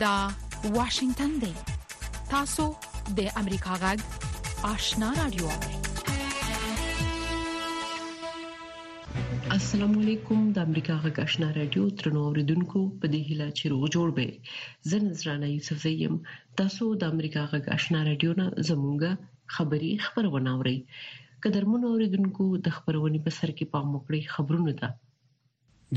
دا واشنگتن دی تاسو د امریکا غږ آشنا رادیو السلام علیکم د امریکا غږ آشنا رادیو ترنو اوریدونکو په دې هیله چې روغ جوړ به زه نذرانه یوسف زیم تاسو د امریکا غږ آشنا رادیو نه زمونږه خبری خبرونه اوري قدرمن اوریدونکو د خبرونې په سر کې پام وکړئ خبرونه ده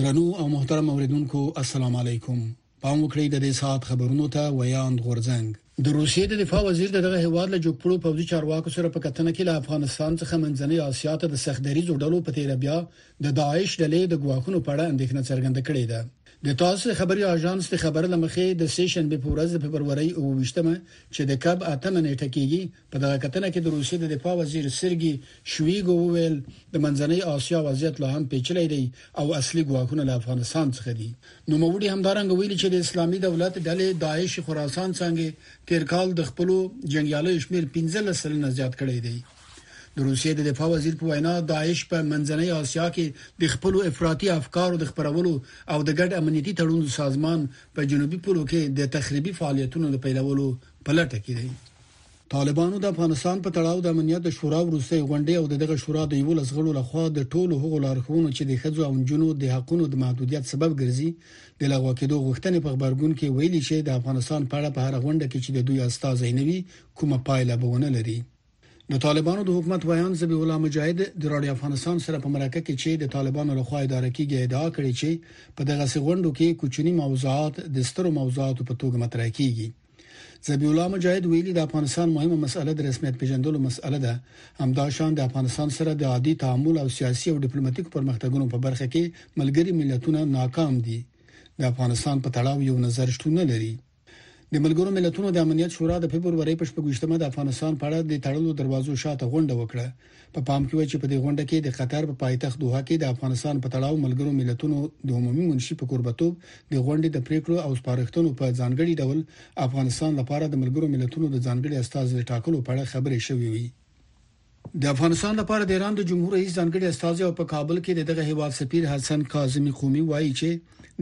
درنو او محترم اوریدونکو السلام علیکم پام وکړئ د دې سات خبرونو ته ویاند غورځنګ د روسیې د دفاع وزیر دغه هیواد له جوړپړو پوځي چارواکو سره په کتنه کې له افغانستان څخه منځنۍ اسیا ته د سختدري جوړډلو په تیر بیا د داعش ډلې د ګواښونو په اړه اندېښنه څرګنده کړې ده د تاس خبري آژانس د خبر له مخې، د سې شنبې په ورځ د فبرورۍ اووه ویشت مه چې د کب اتمه نېټه کېږي، په دغه کتنه کې د روسیې د دفاع وزیر سرګي شویګو وویل، د منځنۍ آسیا وضعیت لا هم پېچلی دی او اصلي ګواښونه له افغانستان څخه دي. نوموړي همدارنګه ویلي چې د اسلامي دولت ډلې داعش خراسان څانګې تېر کال د خپلو جنګیالیو شمېر پنځلس سلنه زیات کړی دی. د روسیې د دفاع وزیر په وینا داعش په منځنۍ آسیا کې د خپل افراطي افکارو د خبرولو او د ګډ امنیتي تړون سازمان په جنوبي پولو کې د تخریبي فعالیتونو د پیلولو په لټه کې دی طالبانو د افغانستان په تړاو د امنیت د شورا وروستۍ غونډې او دغه شورا د یو لسغړو لخوا د ټولو هغو لارښوونو چې د خځو او جنو د حقونو د محدودیت سبب ګرځي د لغوه کېدو غوښتنې په خبرګون کې ویلي چې د افغانستان په اړه په هر غونډه کې چې د دوی استازي نه وي کومه پایله به ونه لري د طالبانو د حکومت ویاند ذبیح الله مجاهد د رادیو افغانستان سره په مرکه کې چې د طالبانو لخوا اداره کیږي ادعا کړې چې په دغه سغونډو کې کوچني موضوعات د سترو موضوعاتو په توګه مطرح کیږي ذبیح الله مجاهد ویلي د افغانستان مهمه مسله د رسمیت پیژندلو مسله ده همدا شان د افغانستان سره د عادي تعامل او سیاسي او ډیپلوماټیکو پرمختګونو په برخه کې ملګري ملتونه ناکام دي د افغانستان په تړاو یو نظر شتون نه لري د ملګرو ملتونو د امنیت شورا د فبرवरी په 28مه د افغانستان په اړه د تړلو دروازو شاته غونډه وکړه په پام کې و چې په دې غونډه کې د قطر په پایتخت دوحه کې د افغانستان په تړاو ملګرو ملتونو د عمومي منشي په قربتوب د غونډې د پریکړو او سپارښتنو په ځانګړي ډول افغانستان لپاره د ملګرو ملتونو د ځانګړي استاد د ټاکلو په اړه خبرې شوې وي د افغانستان لپاره د ایران د جمهور رئیس ځانګړي استازي او په کابل کې د دغه هیواد سفیر حسن کاظمی قومي وایي چې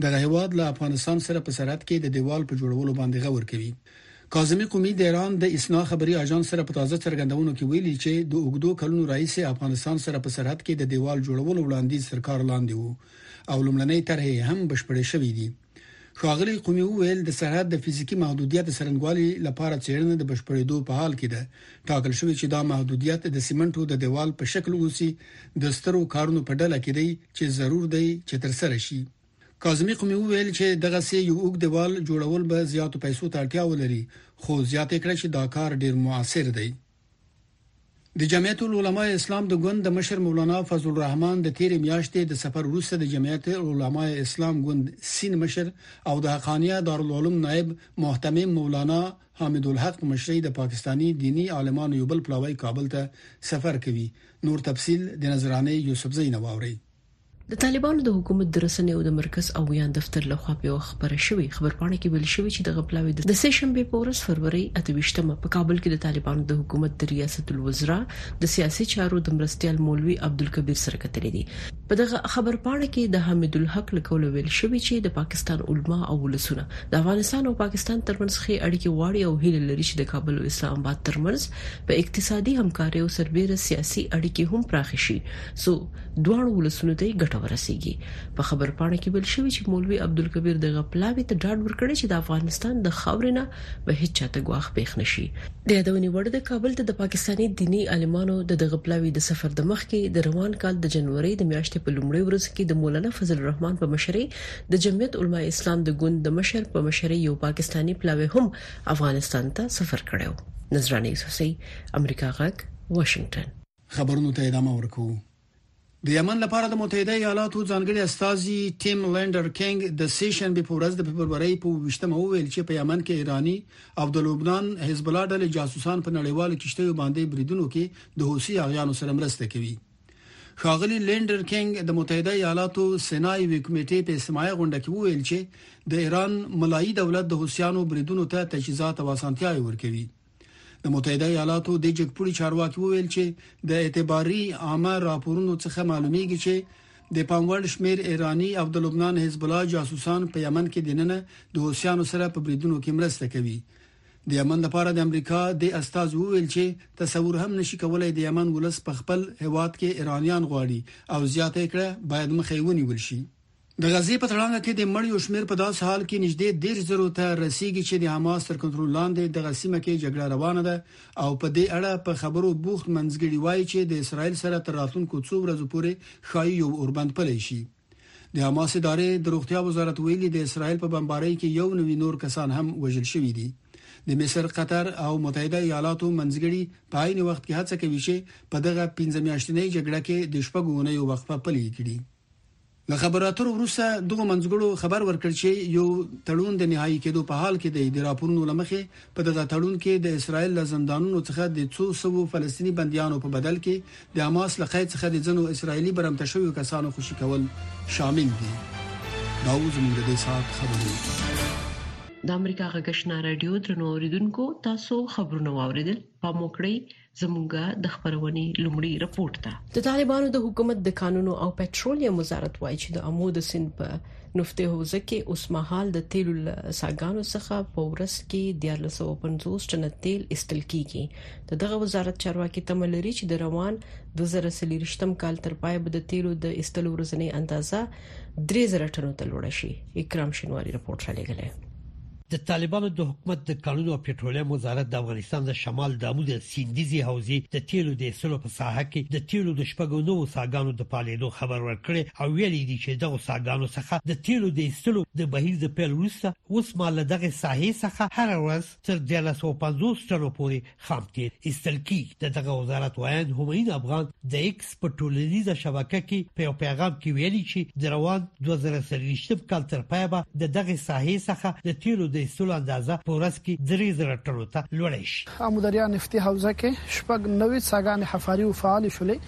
دغه هیواد له افغانستان سره په سرحد کې د دیوال په جوړولو باندې غور کوي کاظمی قومي د ایران د اسنا خبري اژانس سره په تازه څرګندونو کې ویلي چې د اوګدو کلونو رئیس افغانستان سره په سرحد کې د دیوال جوړولو وړاندیز تر کار لاندې وو او لومړنۍ طرحې هم بشپړې شوې دي ښاغلي قومي وویل د سرحد د فزیکی محدودیت د سرنګوالي لپاره چیرنه د بشپړېدو په حال کې ده ټاکل شوې چې دا محدودیت د سیمنټو د دیوال په شکل اوسي د سترو کارونو په ډله کې دی چې ضرور دی چې تر سره شي کاظمي قومي وویل چې دغه سي یو اوګ دیوال جوړول به زیاتو پیسو ته اړتیا ولري خو زیاتې کړې چې دا کار ډیر موثر دی د جمعیت العلماء اسلام د ګوند د مشر مولانا فضل الرحمن د تیرې میاشتې د سفر وروسته د جمعیت العلماء اسلام ګوند سین مشر او د حقانیه دارالعلوم نائب محتمم مولانا حامد الحق په مشرۍ د پاکستاني دینی عالمانو یو بل پلاوی کابل ته سفر کوي نور تفصیل د نظرانه یوسفزۍ نه واوري د طالبانو د حکومت د رسنیو د مرکز او ویاند دفتر له خوا په یوه خپره شوې خبرپاڼه کې ویل شوي چې دغه پلاوی د سه شنبې په ورځ فرورۍ اته ویشت مه په کابل کې د طالبانو د حکومت د ریاست الوزرا د سیاسي چارو د مرستیال مولوي عبدالکبیر سره کتلي دي. په دغه خبرپاڼه کې د حمیدالحق له قوله ویل شوي چې د پاکستان علما او ولسونه د افغانستان او پاکستان ترمنځ ښې اړیکې غواړي او هیله لري چې د کابل او اسلام اباد ترمنځ په اقتصادي همکاریو سربېره سیاسي اړیکې هم پراخې شي څو دواړو ولسونو ته یې ګټه ورسیږي. په خبرپاڼه کې ویل شوي چې مولوي عبدالکبیر دغه پلاوي ته ډاډ ورکړی چې د افغانستان د خاورې نه به هیڅ چاته ګواښ پېښ نه شي. د یادونې وړ ده کابل ته د پاکستاني دیني عالمانو د دغه پلاوي د سفر د مخکې د روان کال د جنورۍ د میاشتې په لومړۍ ورځو کې د مولانا فضل الرحمن په مشرۍ د جمعیت علمای اسلام د ګوند د مشر په مشرۍ یو پاکستاني پلاوی هم افغانستان ته سفر کړی و. نذرانه یوسفزۍ، امریکا غږ، واشنګټن. خبرونو ته ادامه ورکوو د یمن لپاره د متحده ایالاتو ځانګړي استاذي ټیم لندر کینګ د سې شنبه په ورځ د فبرवरी په 28مه وویل چې په یمن کې ایرانی او د لبنان حزب الله ډلې جاسوسان په نړیوالو کشتیو باندې بریدونو کې د حوثي اغیانو سره مرسته کوي خاغلی لندر کینګ د متحده ایالاتو سنای وی کمیټې په سمایه غونډه کې وویل چې د ایران ملایي دولت د حوثیانو بریدونو ته تجهیزات او اسانتیاوې ورکوي د متحده ایالاتو د جګپوړي چارواکي وویل چې د اعتباري عامه راپورونو څخه معلومیږي چې د پاموړ شمیر ایرانی او د لبنان حزب الله جاسوسان په یمن کې دننه د حوثیانو سره په بریدونو کې مرسته کوي د یمن لپاره د امریکا د استاذ وویل چې تصور هم نشي کولای د یمن ولس په خپل هواد کې ایرانیان غواړي او زیاته کړه باید مخې ونیول شي د غزې په تړانګه کې د مړیو شمېر په داسې حال کې نږدې دېرش زرو ته رسېږي چې د حماس تر کنټرول لاندې دغه سیمه کې جګړه روانه ده او په دې اړه په خبرو بوخت منځګړي وايي چې د اسراییل سره تر راتلونکو څو ورځو پورې ښايي یو اوربند پلی شي. د حماس ادارې د روغتیا وزارت ویلي، د اسراییل په بمبارۍ کې یو نوي نور کسان هم وژل شوي دي. د مصر، قطر او متحده ایالاتو منځګړي په عین وخت کې هڅه کوي چې په دغه پنځه میاشتنۍ جګړه کې د شپږو اونیو وقفه پلې کړي. له خبرو اترو وروسته دغو منځګړو خبر ورکړ چې یو تړون د نهایي کېدو په حال کې دی. د راپورونو له مخې، په دغه تړون کې د اسراییل له زندانونو څخه د څو سوو فلسطیني بندیانو په بدل کې د حماس له قید څخه د ځینو اسراییلي برمته شویو کسانو خوشې کول شامل دي. دا وو زموږ د دې ساعت خبرونه. د امریکا غږ آشنا رادیو درنو اوریدونکو تاسو خبرونه واوریدل پام وکړئ زموږه د خبرونې لومړی رپورت ده د طالبانو د حکومت د قانونو او پټرولیم وزارت وایي چې د امو د سند په نفته حوزه کې اوس مهال د تیلو ساګانو څخه په ورس کې 1450 ټن تیل استل کیږي د دغه وزارت چارواکي تم لري چې د روان 2023 کال تر پای به د تیلو د استل ورځنی اندازه 3000 ټنو ته لوړ شي اکرام شنواری رپورټ را لګلې د طالبانو د حکومت د کانونو او پېټرولیم وزارت د افغانستان د شمال د عمود سیندیزي حوزې د تیلو د ایستلو په ساحه کې د تیلو د شپږو نوو څاګانو د فعالېدو خبر ورکړی او ویلي دي چې دغه څاګانو څخه د تیلو د ایستلو د بهیر د پیل وروسته اوس مهال له دغه ساحې څخه هر ورځ تر 1350 ټنو پورې خام تیل ایستل کیږي د دغه وزارت وایند همین افغان د ایکس په ټولنیزه شبکه کې په یو پیغام کې ویلي چې د روان 2023 کال تر پایه به د دغه ساحې څخه د تیلو د ایستلو اندازه په ورځ کې 3000 ټنو ته لوړه شي امودریا نفتی حوزه کې شپږ نوې څاګان حفاری او فعال شولې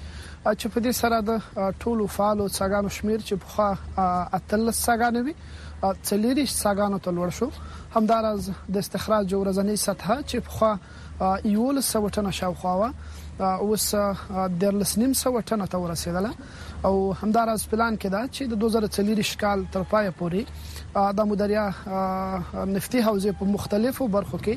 چې په دې سره د ټولو فعالو څاګانو شمیر چې په خوا اتل څاګانې وي څلېرویشت څاګانو ته لوړ شو، همداراز د استخراج ورځنۍ سطحه چې پخوا یوولس سوه ټنه شاوخوا وه اوس دیارلس نیم سوه ټنه ته ورسېدله او همداراز پلان کې ده چې د دوه زره څلېرویشت کال تر پایه پورې د امودریا نفتي حوزې په مختلفو برخو کې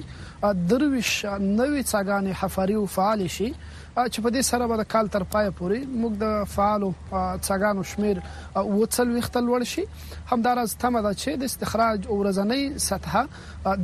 درویشت نوې څاګانې حفاري او فعالې شي چې په دې سره به د کال تر پایه پورې زموږ د فعالو څاګانو شمېر اووه څلوېښت ته لوړ شي. همداراز تمه ده چې د استخراج ورځنۍ سطحه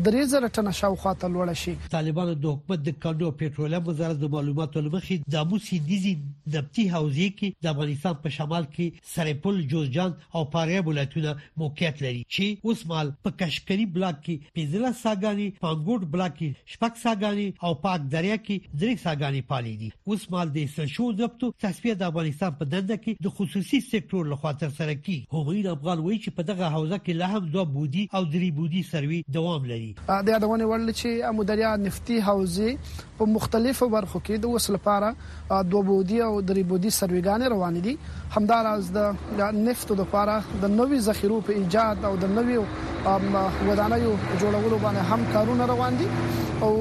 درې زره ټنه شاوخوا ته لوړه شي. طالبانو د حکومت د کانونو او پټرولیم وزارت د معلوماتو له مخې د امو سیندیزې نفتي حوزې کې د افغانستان په شمال کې سرپل، جوزجان او فاریاب ولایتونه موقعیت لري چې اوس مال په کشکری بلاک کې 15 ساګانی په انګوټ بلاک کې شپږ ساګانی او په اکدریا کې درې ساګانی پالي دي اوس مال د سشو ضبطو تصفیه د افغانستان په دنده کې د خصوصي سکتور لخوا تر سره کیږي هومین افغان وایي چې په دغه حوزه کې لا هم دوه بودی او درې بودی سروي دوام لري د یادونې وړ چې امودریا نفتی حوزه په مختلفو برخو کې د اوس لپاره دوه بعدي او درې بعدي سروېګانې روانې دي، همدا راز د نفتو لپاره د نوي ذخیرو په ایجاد او د نویو ودانیو په جوړولو باندې هم کارونه روان دي او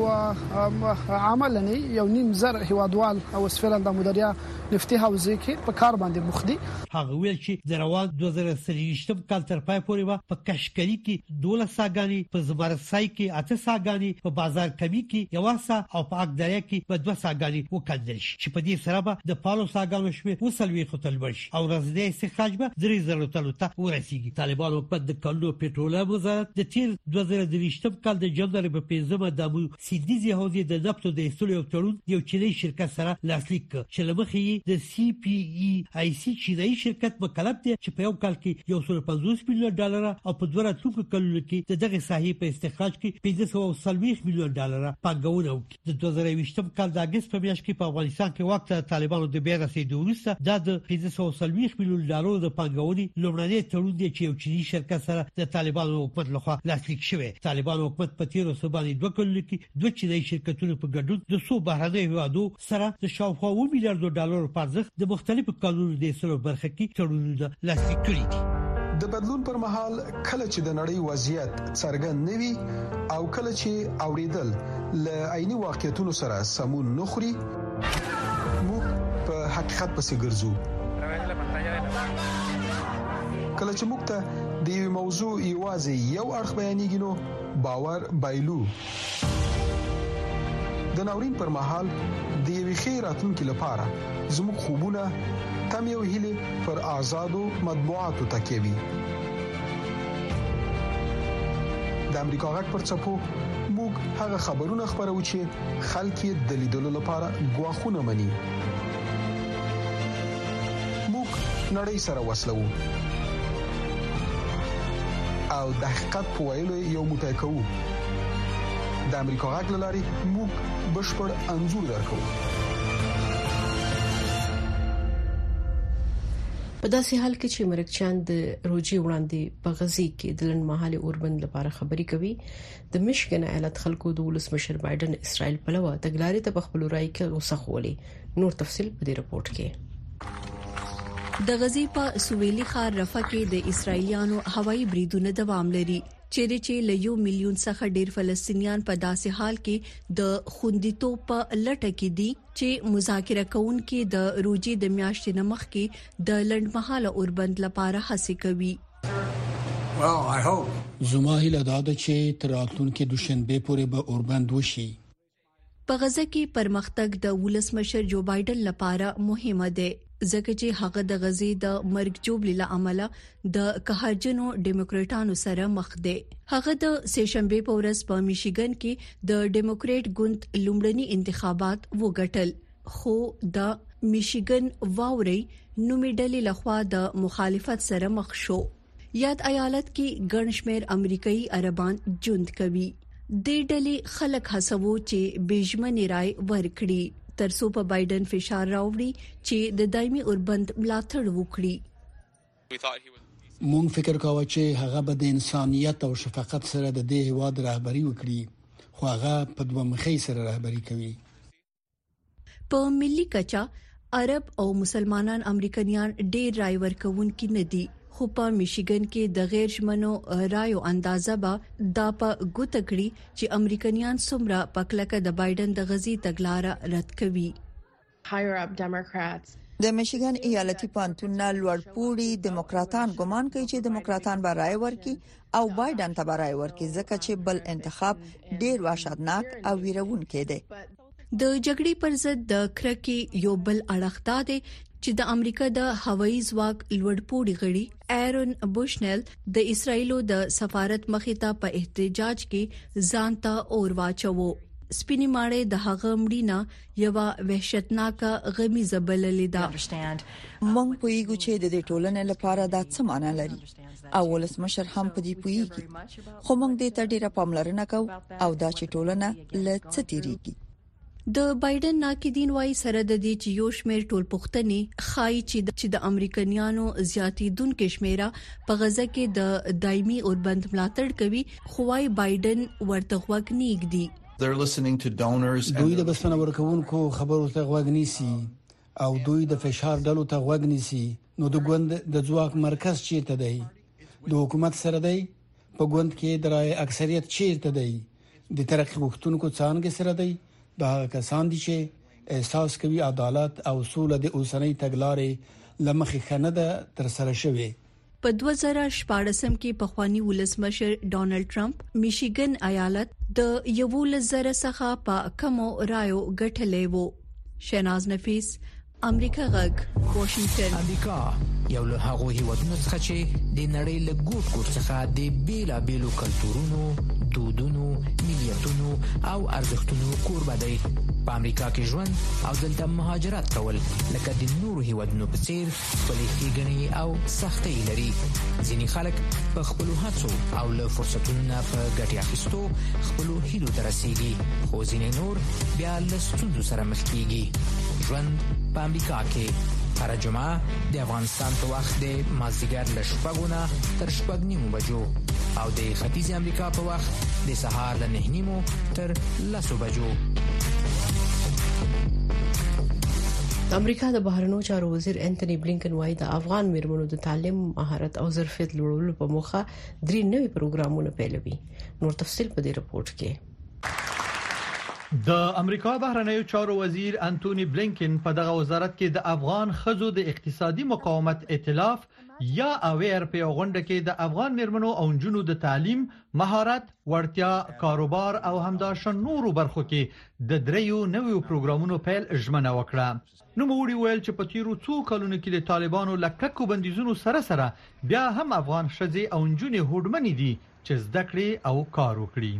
عملاً یې یو نیم زر هېوادوال اوس فعلاً د امودریا نفتي حوزې کې په کار باندې بوخت دي. هغه وویل چې د روان دوه زره څلوېښتم کال تر پای پورې به په کشکلي کې دوولس څاګانې، په زمرد سای کې اته څاګانې، په بازار کمي کې یوه څا او په اک دریا کې به دوه څاګانې وکندل شي چې په دې سره به د فعالو څاګانو شمېر اووه څلوېښتو ته لوړ شي او ورځنی استخراج به درې زرو تنو ته ورسېږي. طالبان حکومت د کانونو او پټرولیم وزارت د تېر دوه زره درویشتم کال د جنوري په پنځمه د امو سیدیزې حوزې د نفتو د ایستلو یو تړون یو چینایي شرکت سره لاسلیک کړ چې له مخې یې د سی پی ای آی سی چینایي شرکت مکلف دی چې په یو کال کې یو سل پنځوس میلیون ډالر او په دوه راتلونکو کلونو کې د دغه ساحې په استخراج کې پنځه سوه او څلوېښت میلیون ډالر پانګونه وکړي د دوه زره یوویشتم کال د اګست په میاشت کې په افغانستان کې واک ته طالبانو د بیا رسېدو وروسته دا د پنځه سوه او څلوېښت میلیون ډالرو د پانګونې لومړنی تړون دی چې یو چینایي شرکت سره د طالبانو حکومت لخوا لاسلیک شوی طالبان حکومت په تیرو څه باندې دوه کلونو کې دوه چینایي شرکتونو په ګډون د څو بهرنیو هیوادو سره د شاوخوا و میلیارډو ډالرو په ارزښت د مختلفو کانونو د ایستلو برخه کې تړونونه لاسلیک کړي دي د بدلون پر مهال کله چې د نړۍ وضعیت څرګند نه وي او کله چې اوریدل ل عیني واقعیتونو سره سمون نه خوري موږ په حقیقت پسې ګرځو کله چې موږ ته د یوې موضوع یوازې یو اړخ بیانېږي نو باور بایلو د ناورین پر مهال د یوې ښې راتلونکې لپاره زموږ خوبونه تم یو هلي پر آزادو مطبوعاتو تکیه وي د امریکا غږ پر چپو موږ هغه خبرونه خبرو چې خلک یې د لیدلو لپاره غواخونه مني موږ نړۍ سره وسلو او د حقیقت په ویلو یو موټی کوو د امریکا غږ لاري موږ بشپړ انزور درکو په داسې حال کې چې مرکچیان د روجي وړاندې په غزي کې د لنډمحاله اوربند لپاره خبري کوي د میشګن ایالت خلکو د ولسمشر بایدن اسرائیل پلوه تګلارې ته په خپل رائے کې غوسه خولې نور تفصيل په دې رپورت کې د غزي په سویلي ښار رفح کې د اسرایلیانو هوایي بریدونه دوام لري چیرې چې له یو میلیون څخه ډیر فلسطینیان په داسې حال کې د خوندیتوب په لټه کې دي چې مذاکره کوونکي د روجي د میاشتې نمخ کې د لندمحاله اوربند لپاره هڅه کوي زما هیله دا ده چې تر راتلونکي دوشنبه پورې به اوربند وشي په غزه کې پرمختګ د ولسمشر جو بایدن لپاره مهمه ده ځکه چې هغه د غزې د مرګ جوړبلې لامل د قهرجنو دیموکراټانو سره مخ دی هغه د سېشنبه په ورځ په میشیګن کې د دیموکرات ګوند لومړني انتخابات وګټل خو د میشیګن واوري نومي ډلې لخوا د مخالفت سره مخ شو یاد ایالت کې ګڼ شمېر امریکایي عربان ژوند کوي د ډلې خلک هڅوو چې بېژمنې رائے ورکړي ترڅو په بایدن فشار راوړي چې د دایمي اوربند ملاتړ وکړي مونږ فکر کاوه چې هغه به د انسانيت او شفقت سره د دې هواد رهبری وکړي خو هغه په دوه مخې سره رهبری کوي په ملي کچه عرب او مسلمانان امریکایان ډیر رای ورکوونکي نه دي خو په میشیګن کې د غیر ژمنو رایو اندازه به دا په ګوته کړي چې امریکایان څومره پکلکه د بایدن د غزي تګلارې رد کوي د میشیګن ایالتي پانتون نه لوړ پوړي دیموکراتان ګومان کوي چې دیموکراتان به رائے ورکړي او بایډن ته برای ورکړي ځکه چې بل انتخاب ډیر واشدناک او ویرونکي دی د جګړې پر ضد د کرکې یو بل اړخ دا دی چې د امریکا د هوایي ځواک لوړپوړي غړي ایرون بوشنل د اسرایلو د سفارت مخې ته په احتجاج کې ځان ته اور واچوو سپینی ماړې د هغه مړینا یو وحشتناک غمی زبللې ده مونږ پویګو چې د دې ټولنې لپاره دا څه معنی لري او ولسمشر هم په دې پوهیږي خو موږ دې ته ډیره پاملرنه کوو او دا چې ټولنه له څه تیریږي د بایدن ناقدین وايي سره د دې چې یو شمېر ټولپوښتنې خای چې د امریکایانو زیاتې دونکو شمیره په غزه کې د دایمي اوربند ملاتړ کوي خو وايي بایدن ورته غوږ نه ایږدي دوی د بسنه ورکوونکو خبرو ته غوږ نیسي او دوی د فشار ډلو ته غوږ نیسي نو د ګوند د ځواک مرکز چیرته دی د حکومت سره دی په ګوند کې د رای اکثریت چیرته دی د ترقی غوښتونکو څنګه سره دی دا هغه کسان دي چې احساس کوي عدالت او سوله د اوسنۍ تګلارې لمخې خنه ده تر سره شوه په 2014 کې په خواني ولسمشر ډونلډ ټرمپ میشیګن ایالت د 11000 څخه په کمو رایو ګټلې وو شیناز نفیس امریکا غږ واشنگټن امریکا یو له هغو هیوادونو څخه چې د نړۍ له ګوټ ګوټ څخه د بیلابیلو کلتورونو، دودونو، ملیتونو او ارزښتونو کوربه دی. په امریکا کې ژوند او دلته مهاجرت کول لکه د نورو هیوادونو په څیر خپلې ښېګڼې او سختۍ لري. ځینې خلک په خپلو هڅو او له فرصتونو نه په ګټې اخیستو خپلو هیلو ته رسیږي، خو ځینې نور بیا له ستونزو سره مخ کیږي ژوند په امریکا کې هر جمعه د افغانستان په وخت د مازیګر له شپږو نه تر شپږ نیمو بجو او د ختیځ امریکا په وخت د سهار له نه نیمو تر لسو بجو د امریکا د بهرنیو چارو وزیر انټونی بلینکن وایي د افغان میرمنو د تعلیم مهارت او ظرفیت لوړولو په موخه درې نوي پروګرامونه پیلوي نور تفصيل په دې رپورت کې د امریکا بهرنیو چارو وزیر انټوني بلینکن په دغه وزارت کې د افغان خزو د اقتصادي مقاومت ائتلاف یا اویر په یو غونډه کې د افغان میرمنو او جنونو د تعلیم، مهارت، وړتیا، کاروبار او همداشان نورو برخو کې د دریو نویو پروګرامونو پیل ژمنه وکړه. نوموړي وویل چې په تیرو څو کلونو کې د طالبانو له کلکو بندیزونو سره سره بیا هم افغان ښځې او نجونې هوډمنې دي چې زده کړې او کار وکړي.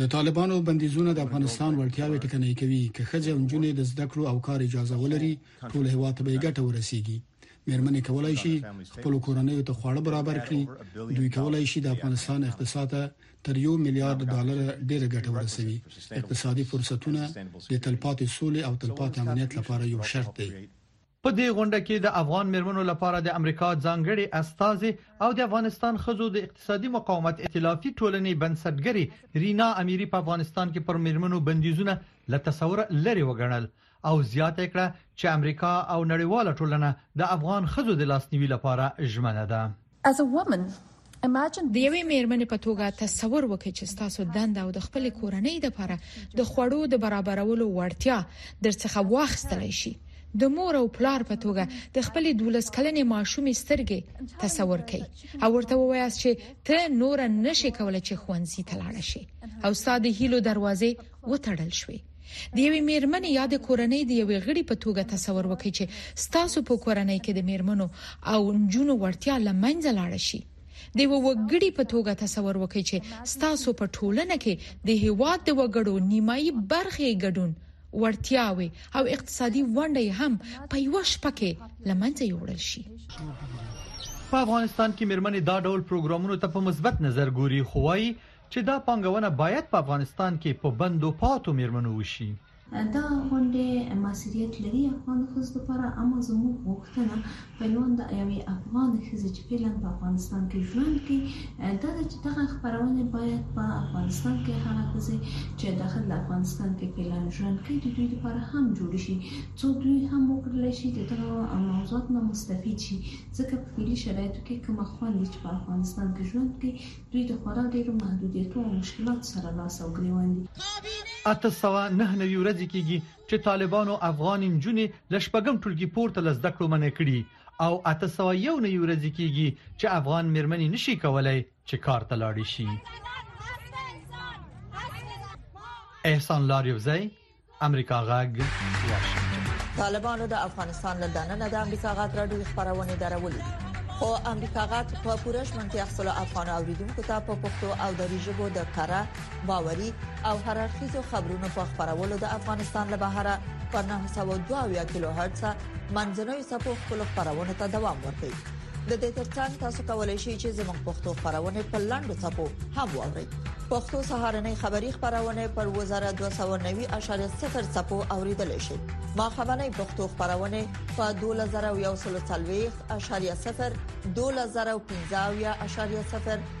د طالبانو بندیزونه د افغانستان وړتیاوې ټکنۍ کوي، که ښځې او نجونې د زده کړو او کار اجازه ولري، ټول هیواد ته به ګټه ورسیږي. مېرمنې کولای شي خپل کورنۍ ته خواړه برابر کړي، دوی کولای شي د افغانستان اقتصاد ته تر یو میلیارډ ډالر ډیره ګټه ورسوي اقتصادي فرصتونه د تلپاتې سولې او تلپاتې امنیت لپاره یو شرط دی په دې غونډه کې د افغان مرمنو لپاره د امریکا ځانګړي استاذ او د افغانستان خزو د اقتصادي مقاومت ائتلافي ټولنې بنسټګري رینا امیری په افغانستان کې پر مرمنو بندیزونه له تصور لري وګڼل او زیاته کړه چې امریکا او نړیواله ټولنه د افغان خزو د لاسنیوي لپاره ژمنه ده As a woman, imagine د یوې میرمنې په توګه تصور وکړئ چې ستاسو دنده او د خپلې کورنۍ لپاره د خوړو د برابرولو وړتیا درڅخه واخیستل شي. د مور او پلار په توګه د خپلې 12 کلنې ماشومې سترګې تصور کړئ او ورته ووایاست چې ته نور نشې کولای چې ښوونځي ته لاړه شې او ستا د هیلو دروازې وتړل شوې د یوې میرمنې یا د کورنۍ د یوې غړي په توګه تصور وکړئ چې ستاسو په کورنۍ کې د میرمنو او نجونو وړتیا لمنځه لاړ شي د یو وګړي په توګه تصور وکړئ چې ستاسو په ټولنه کې د هیواد د وګړو نیمایي برخې ګډون وړتیاوي او اقتصادي ونډه هم په یو شپه کې لمنځه یوړل شي په افغانستان کې میرمنې دا ډول پروګرامونو ته په مثبت نظر ګوري خو وايي چې دا پانګونه باید په افغانستان کې په بندو پاتو میرمنو وشي. دا غونډې مؤثریت لري افغان ښځو لپاره اما زموږ غوښتنه پیلوان د یوې افغان ښځې چې فعلا په افغانستان کې ژوند کوي دا ده چې دغه خبرونه باید په افغانستان کې هغه ښځې چې داخل د افغانستان کې فعلا ژوند کوي د دوی لپاره هم جوړ شي څو دوی هم وکړل شي د دغه موضوعات نه مستفید شي ځکه په فعلي شرایطو کې کومه خوند چې په افغانستان کې ژوند کوي دوی د خورا ډېرو محدودیتو او مشکلاتو سره لاس او ګرېوان دي. اته سوه نهه نوي ورځې کېږي چې طالبانو افغانې نجونې له شپږم ټولګي پورته له زده کړو منع کړي او اته سوه یو نوي ورځې کېږي چې افغان مېرمنې نه شي کولای چې کار ته لاړې شي. احسان لاریوزی امریکا غږ واشنگټن طالبانو د افغانستان له دننه د امریکا غږ راډیو خبرونه درولې خو امریکا غږ په پوره شمنتیا خپل افغان اوریدونکو ته په پښتو او دری ژبه د کره باوري او هررخیزو خبرونو په خبرولو د افغانستان له بهره په 902 کیلو هرتز منځنوي سپو خپل خبرونه ته دوام ورکړي د دې ترڅنګ تاسو کولی شئ چې زموږ پښتو خبرونه په لاندو ټکو هم واورئ پښتو سهارنې خبری خبرونه پر وزارت 290.0 ټکو اوریدل شي ما خبرنې پښتو خبرونه په 2040.0 2015.0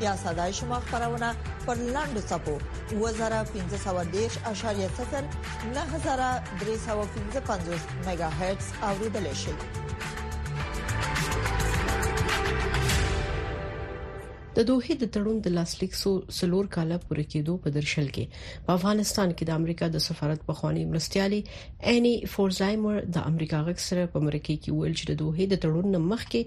یا صداي شما خبرونه پر لاندو صفو 2513.0 9315 میگا هرتز اوریدل شي د دوه د تړون د لاسلیک سو سلور کاله پوره کېدو په درشل کې په افغانستان کې د امریکا د سفارت په خوانی مرستيالي اني فورزایمر د امریکا غږ سره په مرکه کې ویل چې د دوه د تړون مخکې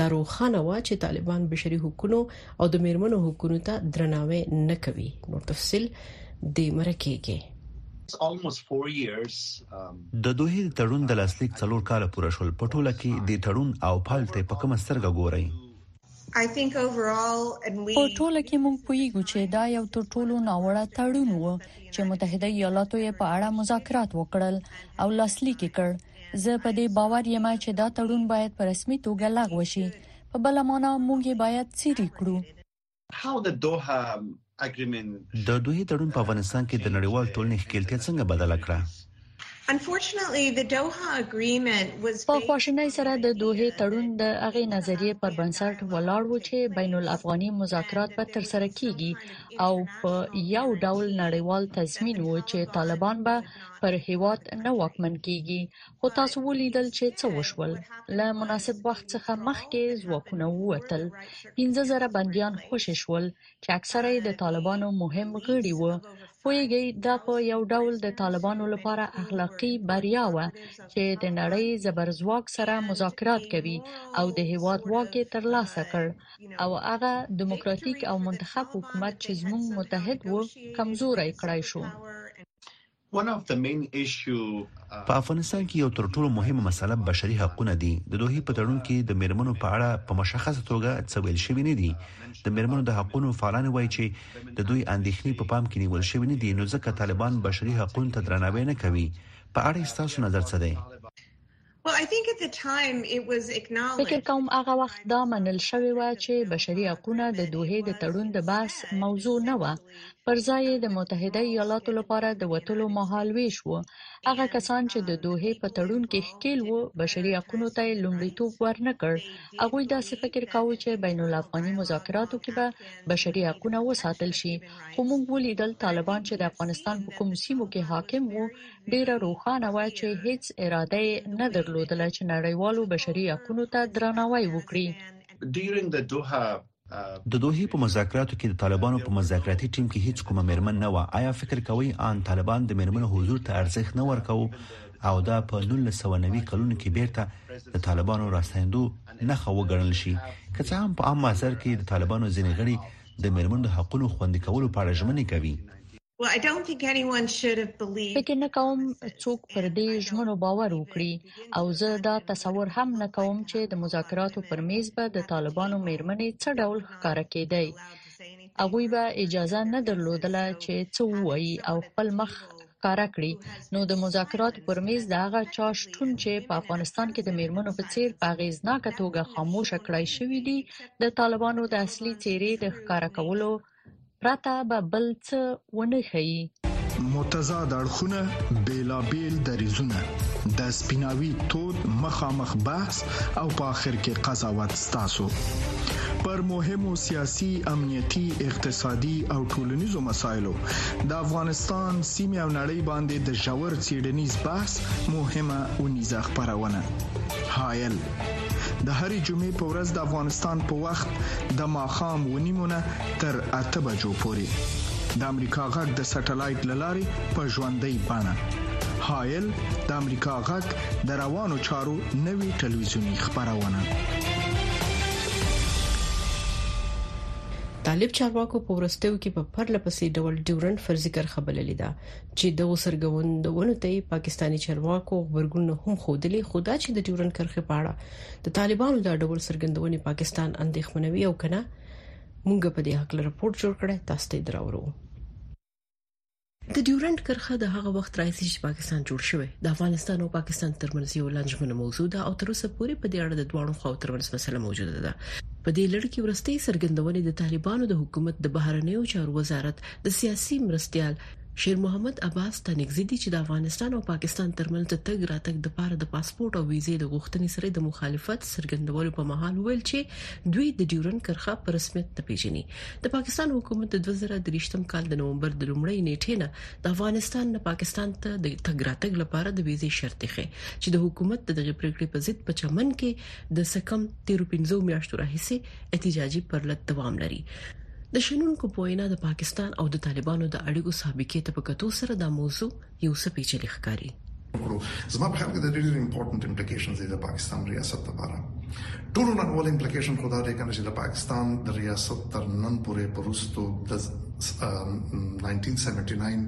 دا روښانه وه چې طالبان بشري حقوقو او د میرمنو حقوقو ته درناوی نه کوي نور تفصيل د مرکه کې Um, د دوه د تړون د لاسلیک څلور کاله پوره شول په ټوله کې د تړون او پال ته په کومه سترګه ګورئ په ټوله کې موږ پوهیږو چې دا یو تر ټولو ناوړه تړون و چې متحده ایالاتو یې په اړه مذاکرات وکړل او لاسلیک کړ زه په دې باور یم چې دا تړون باید په رسمي توګه لغوه شي په بل معنا موږ یې باید څیرې کړو د دوه تړون په افغانستان کې د نړیوال ټولنې ښکیلتیا څنګه بدله کړه په خواشینۍ سره د دوه تړون د هغې نظریې پر بنسټ ولاړ و چې بین الافغاني مذاکرات به تر سره کیږي او په یو ډول نړیوال تضمین و چې طالبان به پر هیواد نه واکمن کیږي خو تاسو ولیدل چې څه وشول له مناسب وخت څخه مخکې ځواکونه ووتل 15000 بندیان خوشی شول چې اکثره یې د طالبانو مهم غړي وو پویږي دا په یو ډول د طالبانو لپاره اخلاقی بریا و چې د نړۍ زبرځواک سره مذاکرات کوي او د هیواد واک ترلاسه کړ او هغه دیموکراتیک او منتخب حکومت چې زموږ متحد وو کمزوري کړای شو په افغانستان کې یو تر ټولو مهمه مسله بشري حقونه دي. د دوحې په تړون کې د مېرمنو په اړه په مشخصه توګه څه ویل شوي نه دي. د مېرمنو د حقونو فعالانې وايي چې د دوی اندېښنې په پام کې نیول شوې نه دي، نو ځکه طالبان بشري حقونو ته درناوی نه کوي. په اړه یې ستاسو نظر څه دی؟ فکر کوم هغه وخت دا منل شوې وه چې بشري حقونه د دوحې د تړون د بحث موضوع نه وه پر ځای یې د متحده ایالاتو لپاره د وتلو مهال ویش وو هغه کسان چې د دوحې په تړون کې ښکیل وو بشري حقونو ته لومړیتوب ورنکړ هغه داسې فکر کاوه چې بین الافغاني مذاکراتو کې به بشري حقونه وساتل شي خو موږ ولیدل طالبان چې د افغانستان په کوم سیمو کې حاکم وو ډېره روښانه وه چې هېڅ اراده یې نه درلودله چې نړیوالو بشري حقونو ته درناوی وکړي. د دوحې په مذاکراتو کې د طالبانو په مذاکراتي ټیم کې هېڅ کومه مېرمن نه وه، ایا فکر کوئ آن طالبان د مېرمنو حضور ته ارزښت نه ورکاوه او دا په نولس سوه نوي کلونو کې بېرته د طالبانو راستنېدو نښه وګڼل شي؟ که څه هم په عام محضر کې د طالبانو ځینې غړي د مېرمنو د حقونو خوندي کولو په اړه ژمنې کوي، فکر نه کوم څوک پر دې ژمنو باور وکړي او زه دا تصور هم نه کوم چې د مذاکراتو پر میز به د طالبانو میرمنې څه ډول ښکار کېدای هغه به اجازه نه درلودله چې څو وایي او خپل مخ ښکارا کړي نو د مذاکراتو پر میز د هغه چا شتون چې په افغانستان کې د میرمنو په څیر په غیزناکه توګه خاموشه کړای شوې دي د طالبانو د اصلي چیرې د ښکارا کولو پرته به بل څه ونه ښيي. متضاد اړخونه بیلابیل دریزونه د سپیناوي تود مخامخ بحث او په اخر کې قضاوت ستاسو پر مهمو سیاسي امنیتي اقتصادي او ټولنیزو مسایلو د افغانستان سیمه او نړۍ باندې د ژور چیډنیز بحث مهمه او نيزه خبرونه هایل د هرې جمعې په ورځ د افغانستان په وخت د ماخام ونیمونه تر اته بجو پورې د امریکا غږ د سټلایټ لارې په ژوندۍ بانه هایل د امریکا غږ د روانو چارو نوي ټلویزیونی خبرونه طالب چارواکو په ورستیو کې په پرله پسې ډول ډیورند فرضي کرخه بللې ده چې دغو سرګوندونو ته پاکستاني چارواکو غبرګون هم خودلی خو دا چې د ډیورن کرخه په اړه د طالبانو دا ډول سرګندونې پاکستان اندېښمنوي او کنه مونږ په دې حق رپورت جوړ کړی تاسو ته دراورو د ډیورند کرخه د هغه وخت راځي چې پاکستان جوړ شوی د افغانستان او پاکستان ترمنځ یو لنجمنه موضوع ده او تر اوسه پورې په دې اړه د دوه خو ترمنځ مسله موجوده ده په دې لړ کې ورستۍ سرګندونې د طالبانو د حکومت د بهرنیو چارو وزارت د سیاسي مرستیال شیر محمد عباس ستانکزی دی چې د افغانستان او پاکستان ترمنځ د تګ راتګ د پاره د پاسپورت او ویزې د غوښتنې سره د مخالفت څرګندولو په مهال ویل چې دوی د ډیورن کرخه پر رسمیت نه پیژني د پاکستان حکومت د 2023م کال د نومبر د لومړۍ نیټې نه د افغانستان نه پاکستان ته د تګ راتګ لپاره د ویزې شرط ښه چې د حکومت د دغه پریکړې په ضد په چمن کې د سکم 13 میاشتو راهیسې احتجاجي پرلت دوام لري د شنونکو په وینا د پاکستان او د طالبانو د اړیکو سابقې ته په کتو سره دا موضوع یو څه پیچلې ښکاري وکړو زما په خیال کې د ډېر امپورټنت امپلیکیشنز د پاکستان ریاست لپاره ټول نه اول امپلیکیشن خدا دې کنه چې د پاکستان د ریاست تر نن پورې پرستو د 1979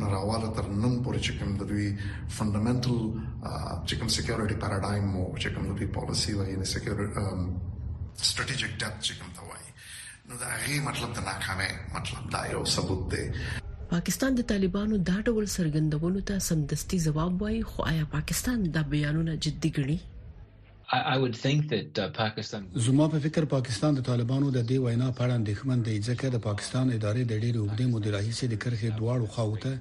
نه راواله تر نن پورې چې کوم د دوی فندامنټل چې کوم سکیورټي پارادایم او چې کوم د دوی پالیسی وایي نه سکیورټي سټریټیجک ډپ چې کوم ته وایي نو دا غي مطلب د ناکامه مطلب دا یو ثبوت دی پاکستان د طالبانو دا ډول سرګندونو ته سمدستي جواب وایي خو آیا پاکستان دا بیانونه جدي ګڼي زما په فکر پاکستان د طالبانو د دې وینا په اړه اندېښمن دی ځکه د پاکستان ادارې د ډېرې اوږدې مودې راهیسې د کرخې دواړو خواو ته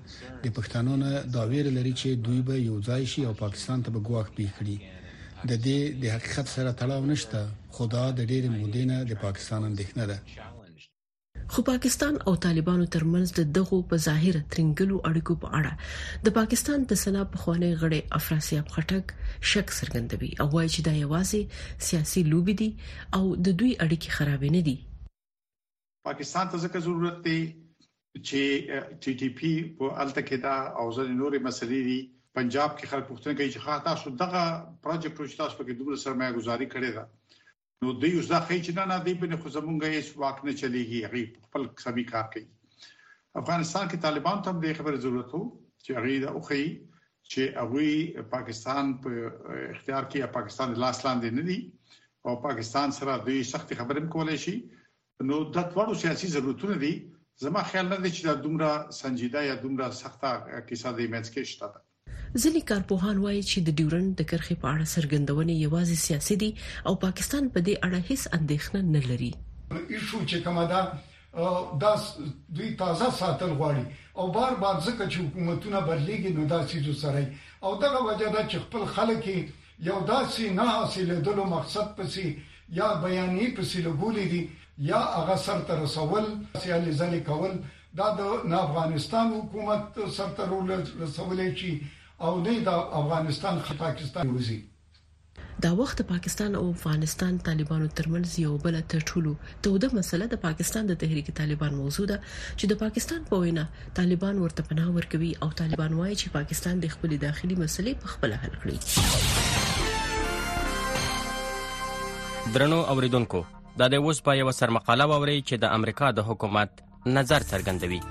د پښتنو نه دا ویره لري چې دوی به یو ځای شي او پاکستان ته به ګواښ پیښ کړي د دې د حقیقت سره تړاو نشته، خو دا د ډېرې مودې نه د پاکستان اندېښنه ده. خو پاکستان او طالبانو ترمنځ د دغو په ظاهره ترینګلو اړیکو په اړه د پاکستان د سنا پخوانی غړی افراسیاب خټک شک څرګندوي او وايي چې دا یوازې سیاسي لوبې دي او د دوی اړیکې خرابې نه دي. پاکستان ته ځکه ضرورت دی چې ټي ټي پی په الته کې دا او ځل نورې مسلې دي پنجاب کې خلک پوښتنه کوي چې خاطر تاسو دغه پروجیکټ چې تاسو په کې دومره سرمایه گذاري کړې ده نو دوی اوس دا خی چې نه نه دوی په خو زمونږ هیڅ واک نه چلیږي هغه خپل سمي کار کوي افغانستان کې طالبان ته د خبرې ضرورت وو چې هغه دا اوخی چې هغه پاکستان په اختیار کې یا پاکستان د لاس لاندې نه دي او پاکستان سره د سخت خبرې کولای شي نو د ټولو سیاسي ضرورتونه دي زما خیال نه دی چې دا دومره سنجیده یا دومره سخته کیسه د ایمنس کې شته ده ځینې کارپوهان وایي چې د ډیورند د کرخې په اړه څرګندونې یوازې سیاسي دي او پاکستان په دې اړه هیڅ اندېښنه نه لري ایشو چې کومه ده دا دوی تازه ساتل غواړي او بار بار ځکه چې حکومتونه بدليږي نو دا سيزو سره او دغه وجه دا چې خپل خلک یو داسې نه حاصلېدلو مقصد پسې یا بیانې پسې لګولې دي یا هغه سر تر رسول سیالي ځلې کول دا د افغانستان حکومت سر تر رسولې شي او نه د افغانستان پاکستان وزي دا وخت د پاکستان او افغانستان طالبانو ترمنځ یو بل تر ټولو توده مسله د پاکستان د تحریک طالبان موضوع ده چې د پاکستان په وینا طالبان ورته پناه ورکوي او طالبان وایي چې پاکستان د خپل داخلي مسلې په خپل حل کړي درنو اوریدونکو دا د اوس په یو سرمقاله ووري چې د امریکا د حکومت نظر څرګندوي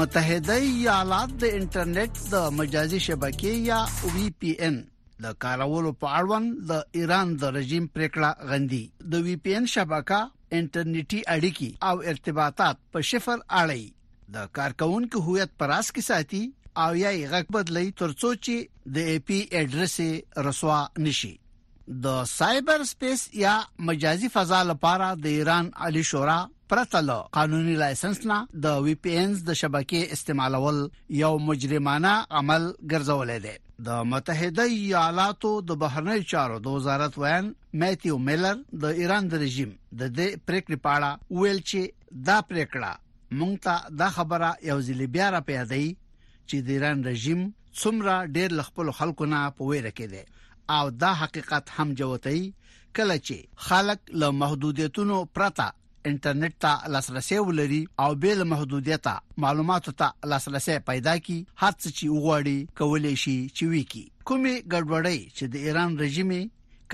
متحده ایالات د انټرنیټ د مجازي شبکې یا وی پی ان د کارولو په اړوند د ایران د رژیم پریکړه غندي د وی پی ان شبکه انټرنیټي اړیکی او ارتباطات په شفر اړي د کارکونکو هویت پر اس کې ساتي او یا یې غږ بدلی ترڅو چې د ای پی اډرس رسوا نشي د سایبر سپیس یا مجازي فضا لپاره د ایران عالی شورا پرته له قانوني لایسنس نه د وی پی انز د شبکې استعمالول یو مجرمانه عمل ګرځولې دی د متحده ایالاتو د بهرنی چارو د وزارت ویان میتیو میلر د ایران د رژیم د دې پریکړې په اړه ویل چې دا پریکړه مونږ ته دا خبره یو ځل بیا را پیادې چې د ایران رژیم څومره ډیر لخپل خلکو نه په ویره کې دی او دا حقیقت هم جوتای کله چې خلک له محدودیتونو پرته انټرنیټ ته لاسرسي ولري او بې له محدودیته معلوماتو ته لاسرسي پیدا کړي هر څه چې وغواړي کولای شي چې وکی کومې ګډوډۍ چې د ایران رژیم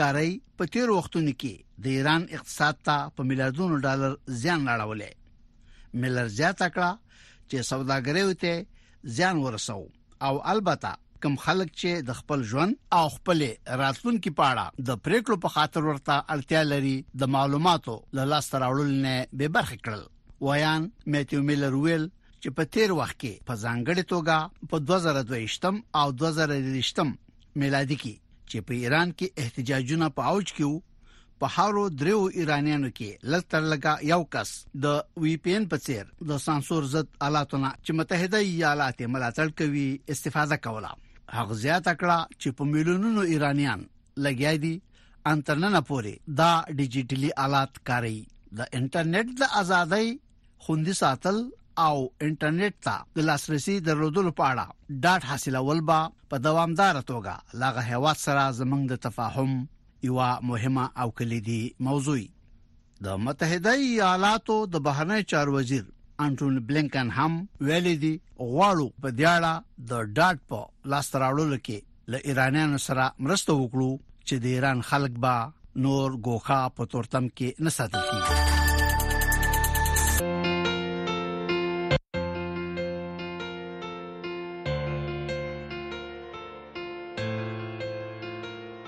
کاری په تیر وختونو کې د ایران اقتصاد ته په میلیارډونو ډالر زیان اړولې ملر زیاته کړه چې سوداګریو ته زیان ورسوي او البته کم خلک چې د خپل ژوند او خپل راتلونکو په اړه د پریکړو په خاطر ورته اړتیا لري د معلوماتو له لاس راوړل نه به برخه کړل ویان میتیو میلر ویل چې په تیر وخت کې په ځانګړي توګه په 2022م او 2023م میلادي کې چې په ایران کې احتجاجونه په اوج کې وو په هارو دریو ایرانیانو کې لږ تر لږه یو کس د وی پی ان په څیر د سانسور ضد آلاتونه چې متحده ایالات ملاتړ کوي استفاده کوله هغه زیاته کړه چې په میلیونونو ایرانیان لګیا دي انترنت پورې دا ډیجیټلي آلات کاروي د انټرنیټ د ازادۍ خوندي ساتل او انټرنیټ ته د لاسرسي درلودلو په اړه ډاټ حاصلول به په دوامدار توګه لاغه هوا سره زمنګ د تفاهم یوه مهمه او کلیدي موضوع د متحده ایالاتو د بهرنی چار وزیر انټون بلینکن هم ویل دي غواړو په دې اړه د ډاټ په لاس راوړلو کې له ایرانیانو سره مرسته وکړو چې د ایران خلک به نور ګوخه په تورتم کې نه ساتل کیږي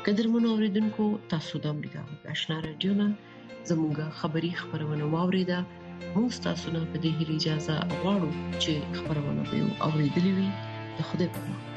قدرمنو اوریدونکو تاسو د امریکا غږ آشنا رادیو نه زموږه خبری خبرونه واوریده موږ تاسو نه په دې هیله اجازه غواړو چې خبرونه به اوریدلې وي د خوده په امان